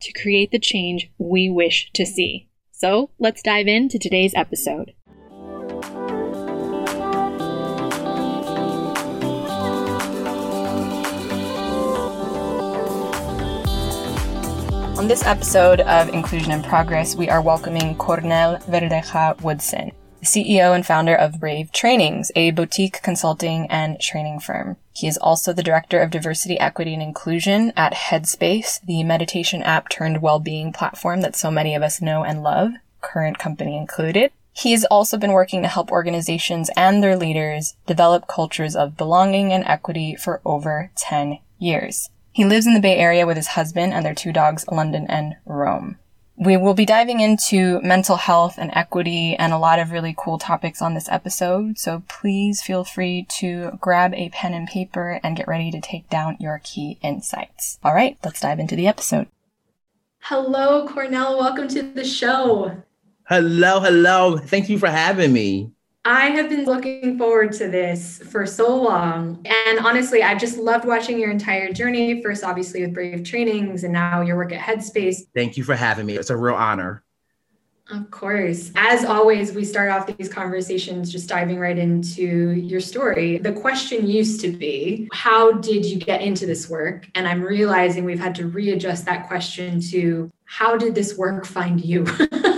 to create the change we wish to see. So let's dive into today's episode. On this episode of Inclusion in Progress, we are welcoming Cornell Verdeja Woodson. CEO and founder of Brave Trainings, a boutique consulting and training firm. He is also the director of diversity, equity, and inclusion at Headspace, the meditation app turned well-being platform that so many of us know and love, current company included. He has also been working to help organizations and their leaders develop cultures of belonging and equity for over 10 years. He lives in the Bay Area with his husband and their two dogs, London and Rome. We will be diving into mental health and equity and a lot of really cool topics on this episode, so please feel free to grab a pen and paper and get ready to take down your key insights. All right, let's dive into the episode. Hello, Cornell. Welcome to the show. Hello, hello. Thank you for having me. I have been looking forward to this for so long. And honestly, I've just loved watching your entire journey. First, obviously, with Brave Trainings, and now your work at Headspace. Thank you for having me. It's a real honor. Of course. As always, we start off these conversations just diving right into your story. The question used to be, How did you get into this work? And I'm realizing we've had to readjust that question to, How did this work find you?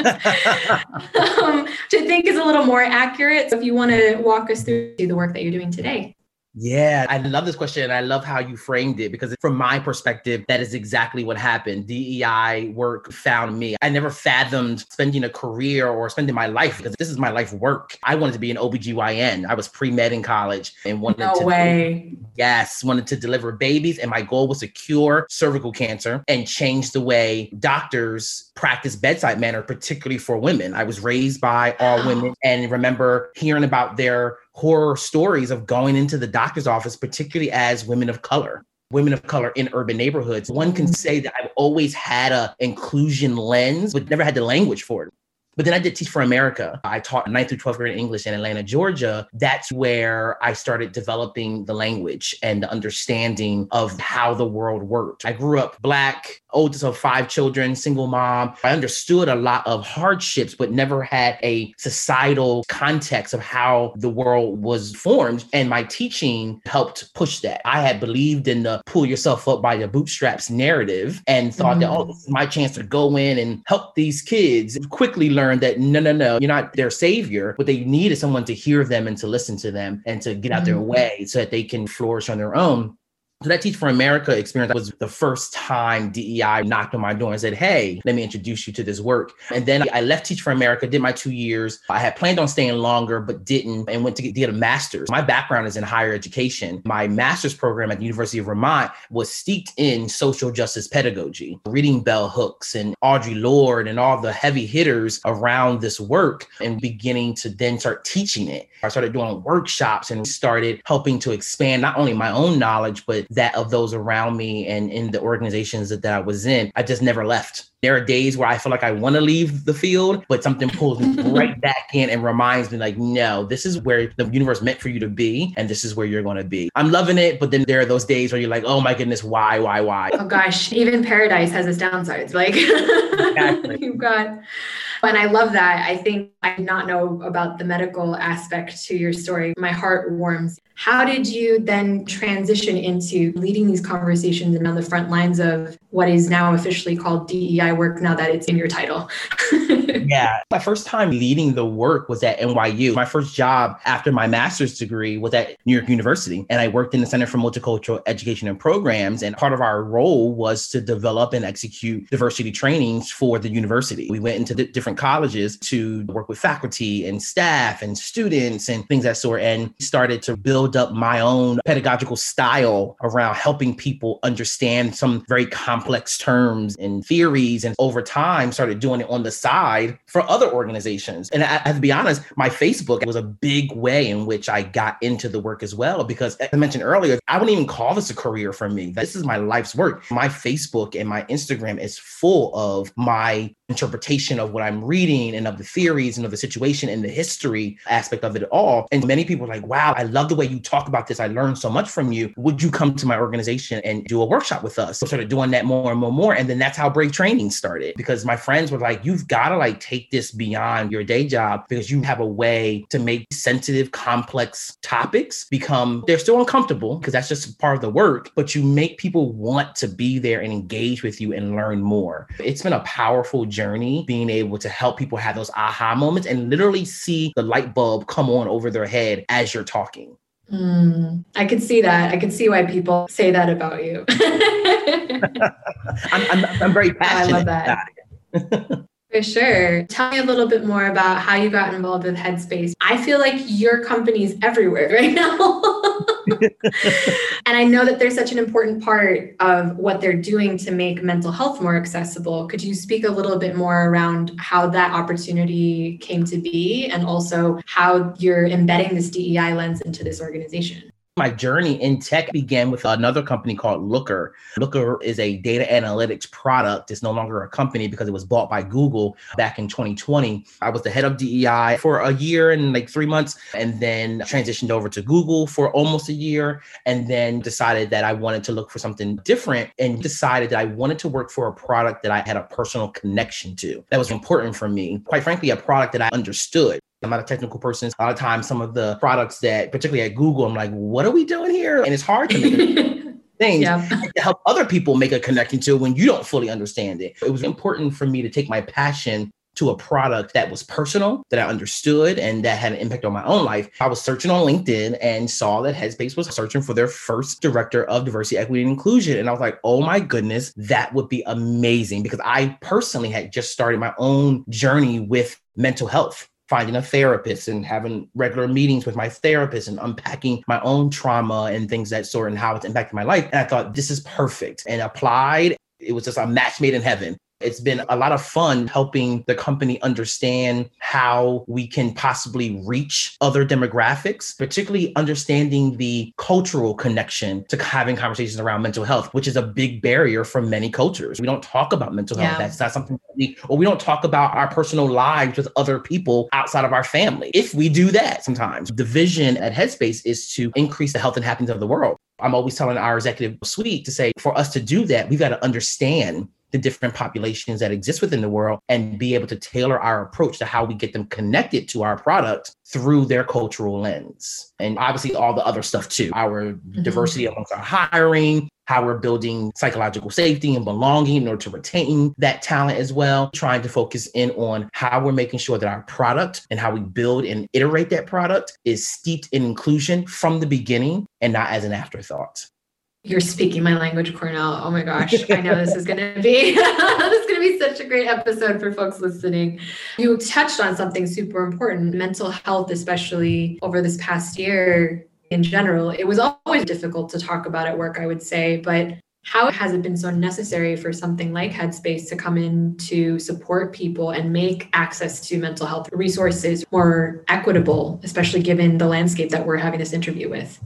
um, to think is a little more accurate. So if you want to walk us through the work that you're doing today. Yeah, I love this question. And I love how you framed it because, from my perspective, that is exactly what happened. DEI work found me. I never fathomed spending a career or spending my life because this is my life work. I wanted to be an OBGYN. I was pre med in college and wanted no to. way. Yes, wanted to deliver babies. And my goal was to cure cervical cancer and change the way doctors practice bedside manner, particularly for women. I was raised by all women and remember hearing about their horror stories of going into the doctor's office, particularly as women of color women of color in urban neighborhoods. One can mm-hmm. say that I've always had a inclusion lens, but never had the language for it. But then I did Teach for America. I taught 9th through 12th grade English in Atlanta, Georgia. That's where I started developing the language and the understanding of how the world worked. I grew up Black, oldest of five children, single mom. I understood a lot of hardships, but never had a societal context of how the world was formed. And my teaching helped push that. I had believed in the pull yourself up by your bootstraps narrative and thought mm-hmm. that, oh, this is my chance to go in and help these kids quickly learn learned that no, no, no, you're not their savior. What they need is someone to hear them and to listen to them and to get out mm-hmm. their way so that they can flourish on their own. So that Teach for America experience was the first time DEI knocked on my door and said, Hey, let me introduce you to this work. And then I left Teach for America, did my two years. I had planned on staying longer, but didn't, and went to get, get a master's. My background is in higher education. My master's program at the University of Vermont was steeped in social justice pedagogy, reading bell hooks and Audre Lorde and all the heavy hitters around this work and beginning to then start teaching it. I started doing workshops and started helping to expand not only my own knowledge, but that of those around me and in the organizations that, that I was in. I just never left. There are days where I feel like I want to leave the field, but something pulls me right back in and reminds me, like, no, this is where the universe meant for you to be, and this is where you're going to be. I'm loving it, but then there are those days where you're like, oh my goodness, why, why, why? Oh gosh, even paradise has its downsides. Like, exactly. you've got and I love that. I think I did not know about the medical aspect to your story. My heart warms. How did you then transition into leading these conversations and on the front lines of what is now officially called DEI work now that it's in your title? yeah. My first time leading the work was at NYU. My first job after my master's degree was at New York University. And I worked in the Center for Multicultural Education and Programs. And part of our role was to develop and execute diversity trainings for the university. We went into different colleges to work with faculty and staff and students and things that sort and started to build up my own pedagogical style around helping people understand some very complex terms and theories. And over time, started doing it on the side for other organizations. And I, I have to be honest, my Facebook was a big way in which I got into the work as well. Because as I mentioned earlier, I wouldn't even call this a career for me. This is my life's work. My Facebook and my Instagram is full of my interpretation of what I'm reading and of the theories and of the situation and the history aspect of it all. And many people are like, wow, I love the way you talk about this. I learned so much from you. Would you come to my organization and do a workshop with us? So started doing that more and more and more. And then that's how Brave Training started because my friends were like, you've got to like take this beyond your day job because you have a way to make sensitive, complex topics become, they're still uncomfortable because that's just part of the work, but you make people want to be there and engage with you and learn more. It's been a powerful journey journey, being able to help people have those aha moments and literally see the light bulb come on over their head as you're talking. Mm, I could see that. I could see why people say that about you. I'm, I'm, I'm, very passionate. I love that. For sure. Tell me a little bit more about how you got involved with Headspace. I feel like your company's everywhere right now. and I know that they're such an important part of what they're doing to make mental health more accessible. Could you speak a little bit more around how that opportunity came to be and also how you're embedding this DEI lens into this organization? My journey in tech began with another company called Looker. Looker is a data analytics product. It's no longer a company because it was bought by Google back in 2020. I was the head of DEI for a year and like three months, and then transitioned over to Google for almost a year, and then decided that I wanted to look for something different and decided that I wanted to work for a product that I had a personal connection to. That was important for me. Quite frankly, a product that I understood. I'm not a technical person. A lot of times, some of the products that, particularly at Google, I'm like, what are we doing here? And it's hard to make things yeah. to help other people make a connection to when you don't fully understand it. It was important for me to take my passion to a product that was personal, that I understood, and that had an impact on my own life. I was searching on LinkedIn and saw that Headspace was searching for their first director of diversity, equity, and inclusion. And I was like, oh my goodness, that would be amazing because I personally had just started my own journey with mental health finding a therapist and having regular meetings with my therapist and unpacking my own trauma and things that sort and how it's impacted my life. And I thought this is perfect and applied. It was just a match made in heaven. It's been a lot of fun helping the company understand how we can possibly reach other demographics, particularly understanding the cultural connection to having conversations around mental health, which is a big barrier for many cultures. We don't talk about mental health. Yeah. That's not something that we, or we don't talk about our personal lives with other people outside of our family. If we do that sometimes, the vision at Headspace is to increase the health and happiness of the world. I'm always telling our executive suite to say, for us to do that, we've got to understand the different populations that exist within the world and be able to tailor our approach to how we get them connected to our product through their cultural lens. And obviously, all the other stuff too our mm-hmm. diversity amongst our hiring, how we're building psychological safety and belonging in order to retain that talent as well, trying to focus in on how we're making sure that our product and how we build and iterate that product is steeped in inclusion from the beginning and not as an afterthought. You're speaking my language, Cornell. Oh my gosh. I know this is going to be this is going to be such a great episode for folks listening. You touched on something super important, mental health especially over this past year in general. It was always difficult to talk about at work, I would say, but how has it been so necessary for something like Headspace to come in to support people and make access to mental health resources more equitable, especially given the landscape that we're having this interview with?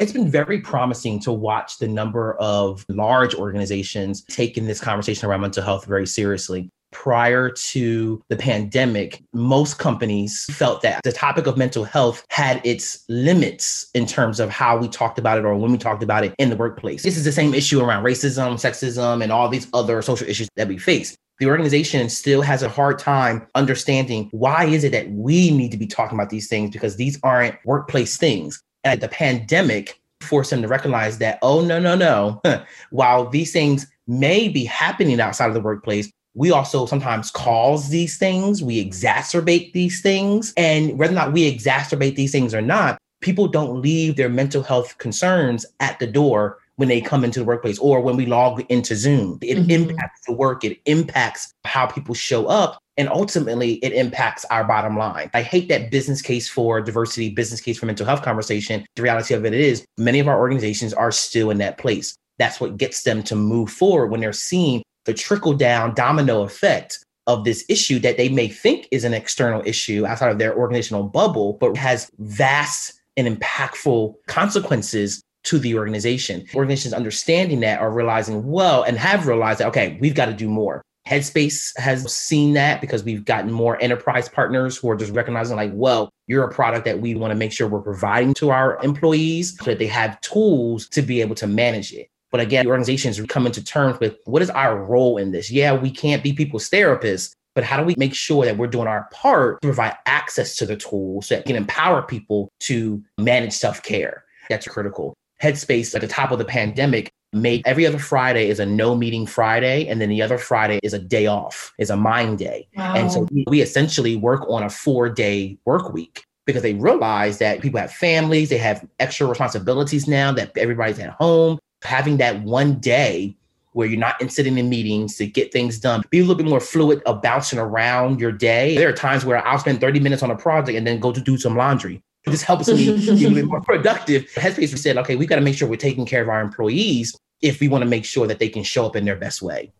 It's been very promising to watch the number of large organizations taking this conversation around mental health very seriously. Prior to the pandemic, most companies felt that the topic of mental health had its limits in terms of how we talked about it or when we talked about it in the workplace. This is the same issue around racism, sexism, and all these other social issues that we face the organization still has a hard time understanding why is it that we need to be talking about these things because these aren't workplace things and the pandemic forced them to recognize that, oh, no, no, no. While these things may be happening outside of the workplace, we also sometimes cause these things, we exacerbate these things. And whether or not we exacerbate these things or not, people don't leave their mental health concerns at the door when they come into the workplace or when we log into Zoom. It mm-hmm. impacts the work, it impacts how people show up. And ultimately, it impacts our bottom line. I hate that business case for diversity, business case for mental health conversation. The reality of it is, many of our organizations are still in that place. That's what gets them to move forward when they're seeing the trickle down domino effect of this issue that they may think is an external issue outside of their organizational bubble, but has vast and impactful consequences to the organization. Organizations understanding that are realizing, well, and have realized that, okay, we've got to do more. Headspace has seen that because we've gotten more enterprise partners who are just recognizing, like, well, you're a product that we want to make sure we're providing to our employees so that they have tools to be able to manage it. But again, organizations are coming to terms with what is our role in this? Yeah, we can't be people's therapists, but how do we make sure that we're doing our part to provide access to the tools that can empower people to manage self care? That's critical. Headspace at the top of the pandemic made every other Friday is a no meeting Friday, and then the other Friday is a day off, is a mind day. Wow. And so we essentially work on a four day work week because they realize that people have families, they have extra responsibilities now that everybody's at home having that one day where you're not in sitting in meetings to get things done. Be a little bit more fluid of bouncing around your day. There are times where I'll spend 30 minutes on a project and then go to do some laundry. This helps me be a little bit more productive. Headspace said, okay, we've got to make sure we're taking care of our employees if we want to make sure that they can show up in their best way.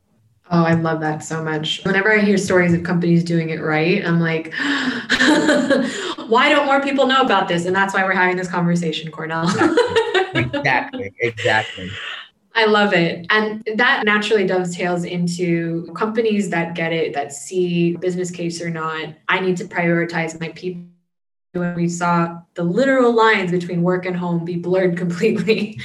Oh, I love that so much. Whenever I hear stories of companies doing it right, I'm like, why don't more people know about this? And that's why we're having this conversation, Cornell. exactly. Exactly. I love it. And that naturally dovetails into companies that get it, that see business case or not. I need to prioritize my people. When we saw the literal lines between work and home be blurred completely.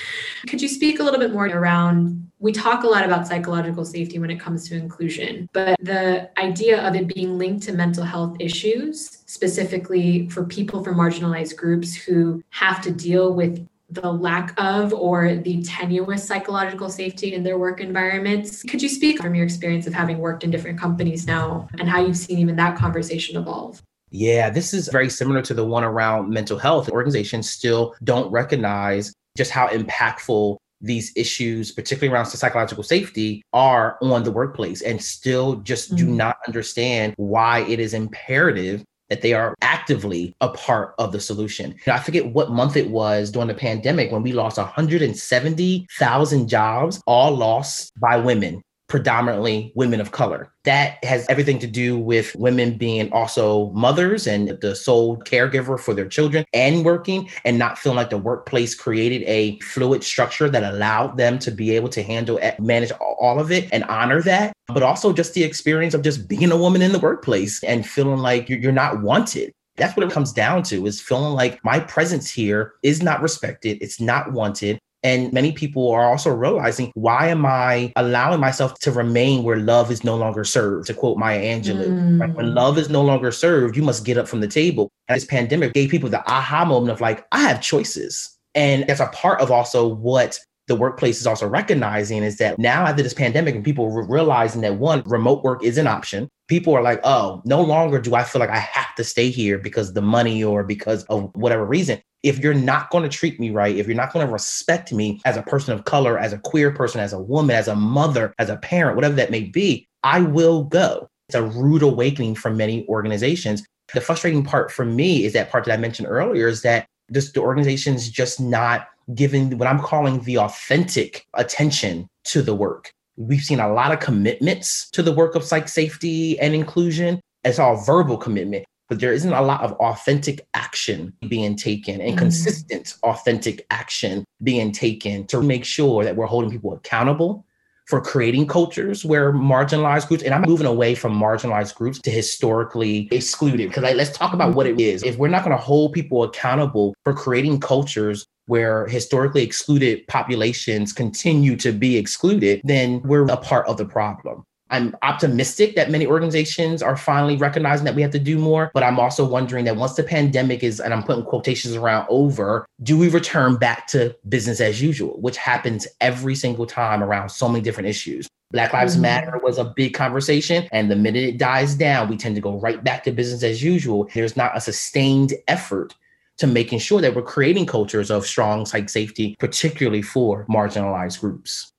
Could you speak a little bit more around we talk a lot about psychological safety when it comes to inclusion, but the idea of it being linked to mental health issues, specifically for people from marginalized groups who have to deal with the lack of or the tenuous psychological safety in their work environments. Could you speak from your experience of having worked in different companies now and how you've seen even that conversation evolve? Yeah, this is very similar to the one around mental health. Organizations still don't recognize just how impactful these issues, particularly around psychological safety, are on the workplace and still just mm-hmm. do not understand why it is imperative that they are actively a part of the solution. I forget what month it was during the pandemic when we lost 170,000 jobs, all lost by women predominantly women of color. That has everything to do with women being also mothers and the sole caregiver for their children and working and not feeling like the workplace created a fluid structure that allowed them to be able to handle, manage all of it and honor that. But also just the experience of just being a woman in the workplace and feeling like you're not wanted. That's what it comes down to is feeling like my presence here is not respected. It's not wanted. And many people are also realizing why am I allowing myself to remain where love is no longer served? To quote Maya Angelou, mm. right? when love is no longer served, you must get up from the table. And this pandemic gave people the aha moment of like, I have choices. And that's a part of also what the workplace is also recognizing is that now after this pandemic and people re- realizing that one remote work is an option people are like oh no longer do i feel like i have to stay here because the money or because of whatever reason if you're not going to treat me right, if you're not going to respect me as a person of color, as a queer person, as a woman, as a mother, as a parent, whatever that may be, I will go. It's a rude awakening for many organizations. The frustrating part for me is that part that I mentioned earlier is that just the organization's just not giving what I'm calling the authentic attention to the work. We've seen a lot of commitments to the work of psych safety and inclusion. It's all verbal commitment but there isn't a lot of authentic action being taken and mm consistent authentic action being taken to make sure that we're holding people accountable for creating cultures where marginalized groups, and I'm moving away from marginalized groups to historically excluded. Because like, let's talk about what it is. If we're not going to hold people accountable for creating cultures where historically excluded populations continue to be excluded, then we're a part of the problem. I'm optimistic that many organizations are finally recognizing that we have to do more, but I'm also wondering that once the pandemic is, and I'm putting quotations around over, do we return back to business as usual, which happens every single time around so many different issues? Black Lives mm-hmm. Matter was a big conversation. And the minute it dies down, we tend to go right back to business as usual. There's not a sustained effort to making sure that we're creating cultures of strong psych safety, particularly for marginalized groups.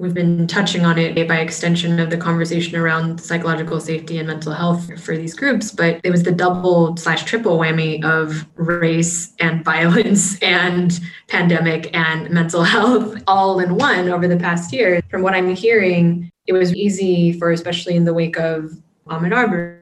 We've been touching on it by extension of the conversation around psychological safety and mental health for these groups, but it was the double slash triple whammy of race and violence and pandemic and mental health all in one over the past year. From what I'm hearing, it was easy for, especially in the wake of Ahmaud Arbery,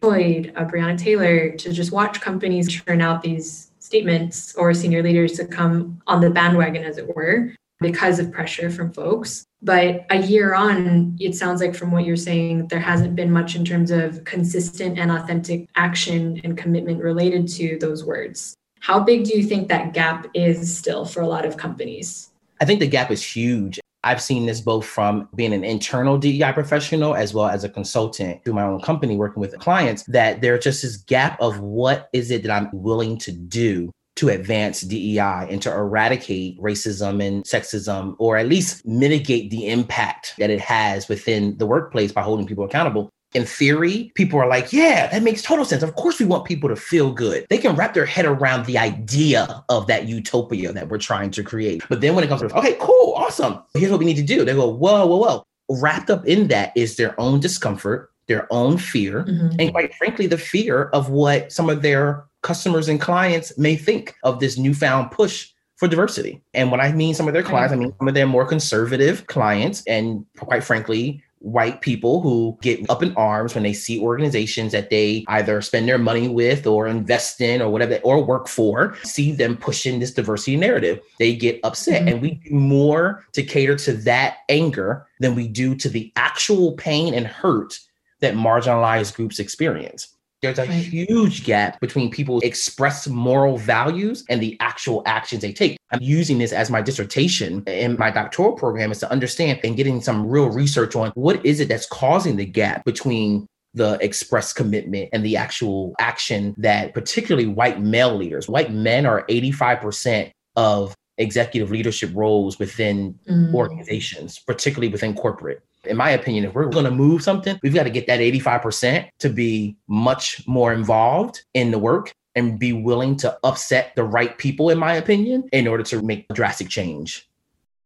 Floyd, uh, Breonna Taylor, to just watch companies churn out these statements or senior leaders to come on the bandwagon, as it were, because of pressure from folks. But a year on, it sounds like from what you're saying, there hasn't been much in terms of consistent and authentic action and commitment related to those words. How big do you think that gap is still for a lot of companies? I think the gap is huge. I've seen this both from being an internal DEI professional as well as a consultant through my own company working with clients that there's just this gap of what is it that I'm willing to do to advance DEI and to eradicate racism and sexism, or at least mitigate the impact that it has within the workplace by holding people accountable. In theory, people are like, yeah, that makes total sense. Of course, we want people to feel good. They can wrap their head around the idea of that utopia that we're trying to create. But then when it comes to, okay, cool, awesome. Here's what we need to do. They go, whoa, whoa, whoa. Wrapped up in that is their own discomfort, their own fear, mm-hmm. and quite frankly, the fear of what some of their customers and clients may think of this newfound push for diversity. And when I mean some of their clients, I mean some of their more conservative clients and quite frankly, white people who get up in arms when they see organizations that they either spend their money with or invest in or whatever or work for see them pushing this diversity narrative they get upset mm-hmm. and we do more to cater to that anger than we do to the actual pain and hurt that marginalized groups experience there's a right. huge gap between people express moral values and the actual actions they take. I'm using this as my dissertation in my doctoral program is to understand and getting some real research on what is it that's causing the gap between the express commitment and the actual action that particularly white male leaders, white men are 85% of executive leadership roles within mm. organizations, particularly within corporate in my opinion, if we're going to move something, we've got to get that 85% to be much more involved in the work and be willing to upset the right people, in my opinion, in order to make a drastic change.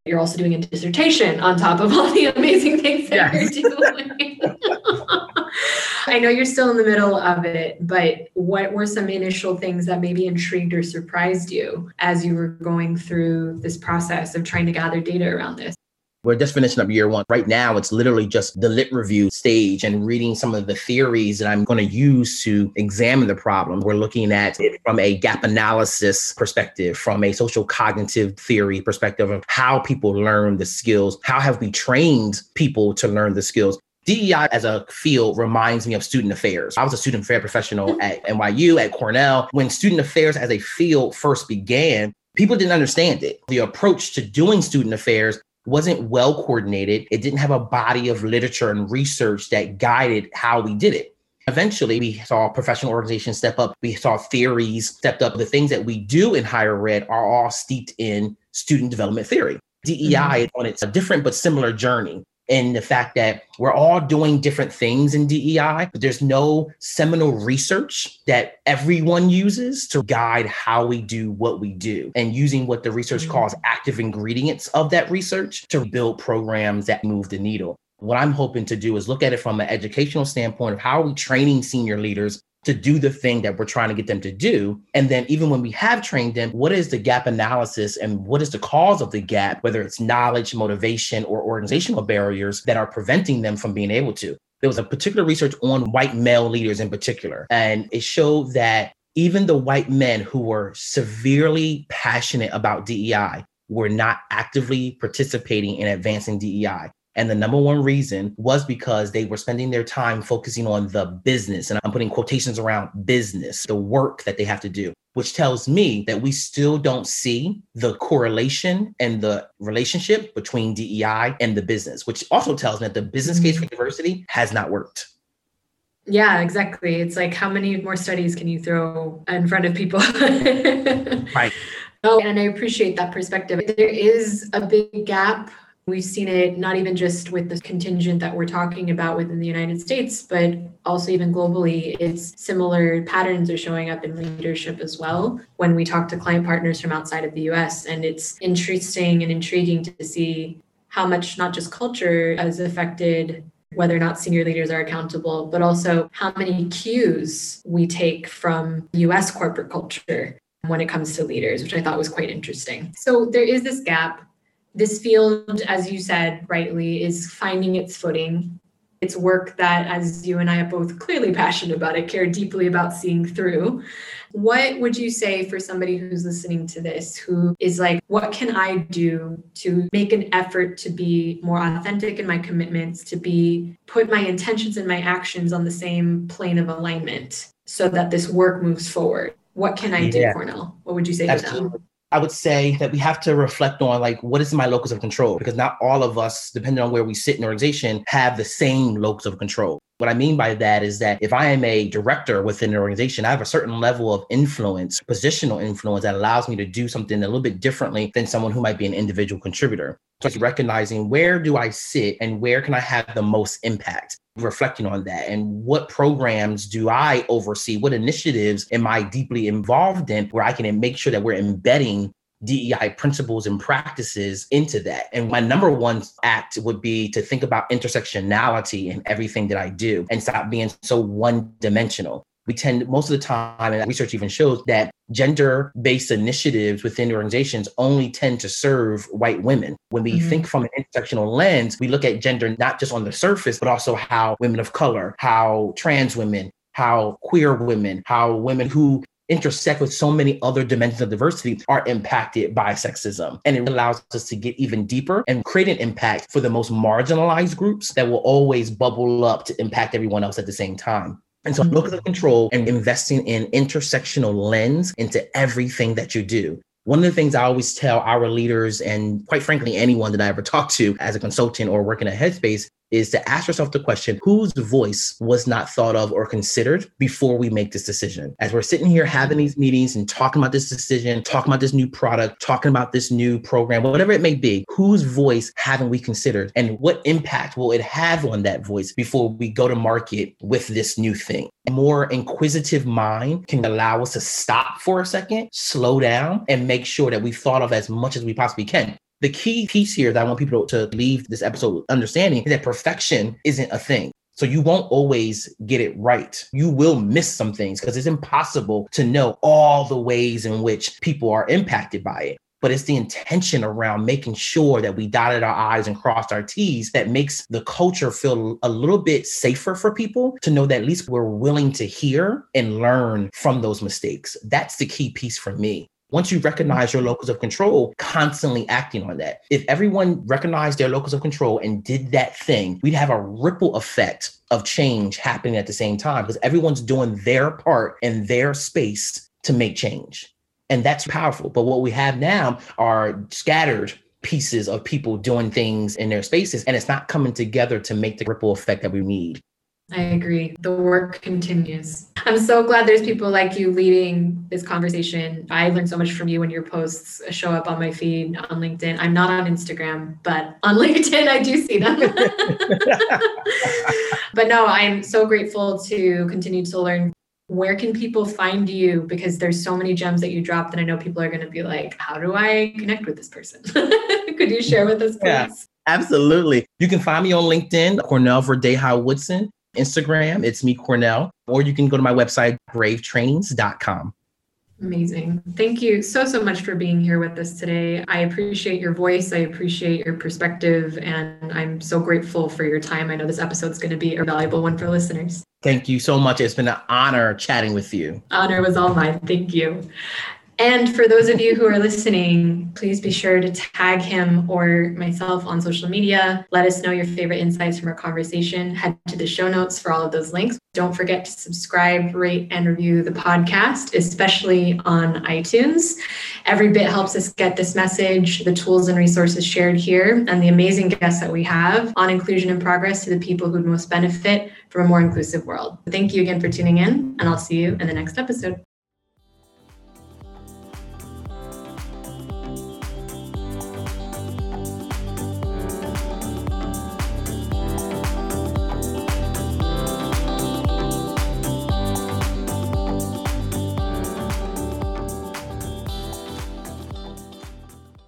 You're also doing a dissertation on top of all the amazing things that yes. you're doing. I know you're still in the middle of it, but what were some initial things that maybe intrigued or surprised you as you were going through this process of trying to gather data around this? We're just finishing up year one. Right now, it's literally just the lit review stage and reading some of the theories that I'm going to use to examine the problem. We're looking at it from a gap analysis perspective, from a social cognitive theory perspective of how people learn the skills. How have we trained people to learn the skills? DEI as a field reminds me of student affairs. I was a student affair professional mm-hmm. at NYU, at Cornell. When student affairs as a field first began, people didn't understand it. The approach to doing student affairs wasn't well coordinated. It didn't have a body of literature and research that guided how we did it. Eventually, we saw professional organizations step up. We saw theories stepped up. The things that we do in higher ed are all steeped in student development theory. DEI mm-hmm. on its a different but similar journey in the fact that we're all doing different things in DEI, but there's no seminal research that everyone uses to guide how we do what we do and using what the research mm-hmm. calls active ingredients of that research to build programs that move the needle. What I'm hoping to do is look at it from an educational standpoint of how are we training senior leaders to do the thing that we're trying to get them to do. And then, even when we have trained them, what is the gap analysis and what is the cause of the gap, whether it's knowledge, motivation, or organizational barriers that are preventing them from being able to? There was a particular research on white male leaders in particular, and it showed that even the white men who were severely passionate about DEI were not actively participating in advancing DEI. And the number one reason was because they were spending their time focusing on the business. And I'm putting quotations around business, the work that they have to do, which tells me that we still don't see the correlation and the relationship between DEI and the business, which also tells me that the business case for mm-hmm. diversity has not worked. Yeah, exactly. It's like how many more studies can you throw in front of people? right. Oh, and I appreciate that perspective. There is a big gap We've seen it not even just with the contingent that we're talking about within the United States, but also even globally. It's similar patterns are showing up in leadership as well when we talk to client partners from outside of the US. And it's interesting and intriguing to see how much not just culture has affected whether or not senior leaders are accountable, but also how many cues we take from US corporate culture when it comes to leaders, which I thought was quite interesting. So there is this gap this field, as you said rightly, is finding its footing. It's work that, as you and I are both clearly passionate about it, care deeply about seeing through. What would you say for somebody who's listening to this who is like, what can I do to make an effort to be more authentic in my commitments, to be put my intentions and my actions on the same plane of alignment so that this work moves forward? What can I do, Cornell? What would you say Absolutely. to them? I would say that we have to reflect on like what is my locus of control because not all of us, depending on where we sit in organization, have the same locus of control. What I mean by that is that if I am a director within an organization, I have a certain level of influence, positional influence that allows me to do something a little bit differently than someone who might be an individual contributor. So it's recognizing where do I sit and where can I have the most impact? reflecting on that and what programs do I oversee? What initiatives am I deeply involved in where I can make sure that we're embedding DEI principles and practices into that. And my number one act would be to think about intersectionality in everything that I do and stop being so one dimensional we tend most of the time and research even shows that gender based initiatives within organizations only tend to serve white women when we mm-hmm. think from an intersectional lens we look at gender not just on the surface but also how women of color how trans women how queer women how women who intersect with so many other dimensions of diversity are impacted by sexism. And it allows us to get even deeper and create an impact for the most marginalized groups that will always bubble up to impact everyone else at the same time. And so look at the control and investing in intersectional lens into everything that you do. One of the things I always tell our leaders and quite frankly, anyone that I ever talk to as a consultant or working at Headspace is to ask yourself the question whose voice was not thought of or considered before we make this decision? As we're sitting here having these meetings and talking about this decision, talking about this new product, talking about this new program, whatever it may be, whose voice haven't we considered? And what impact will it have on that voice before we go to market with this new thing? A more inquisitive mind can allow us to stop for a second, slow down, and make sure that we've thought of as much as we possibly can. The key piece here that I want people to leave this episode understanding is that perfection isn't a thing. So you won't always get it right. You will miss some things because it's impossible to know all the ways in which people are impacted by it. But it's the intention around making sure that we dotted our I's and crossed our T's that makes the culture feel a little bit safer for people to know that at least we're willing to hear and learn from those mistakes. That's the key piece for me. Once you recognize your locus of control, constantly acting on that. If everyone recognized their locus of control and did that thing, we'd have a ripple effect of change happening at the same time because everyone's doing their part in their space to make change. And that's powerful. But what we have now are scattered pieces of people doing things in their spaces, and it's not coming together to make the ripple effect that we need. I agree. The work continues. I'm so glad there's people like you leading this conversation. I learned so much from you when your posts show up on my feed on LinkedIn. I'm not on Instagram, but on LinkedIn, I do see them. but no, I'm so grateful to continue to learn. Where can people find you? Because there's so many gems that you dropped, and I know people are going to be like, how do I connect with this person? Could you share with us, please? Yeah. Absolutely. You can find me on LinkedIn, Cornell Verdeja Woodson. Instagram, it's me, Cornell, or you can go to my website, bravetrainings.com. Amazing. Thank you so, so much for being here with us today. I appreciate your voice. I appreciate your perspective, and I'm so grateful for your time. I know this episode is going to be a valuable one for listeners. Thank you so much. It's been an honor chatting with you. Honor was all mine. Thank you. And for those of you who are listening, please be sure to tag him or myself on social media. Let us know your favorite insights from our conversation. Head to the show notes for all of those links. Don't forget to subscribe, rate, and review the podcast, especially on iTunes. Every bit helps us get this message, the tools and resources shared here, and the amazing guests that we have on Inclusion in Progress to the people who'd most benefit from a more inclusive world. Thank you again for tuning in, and I'll see you in the next episode.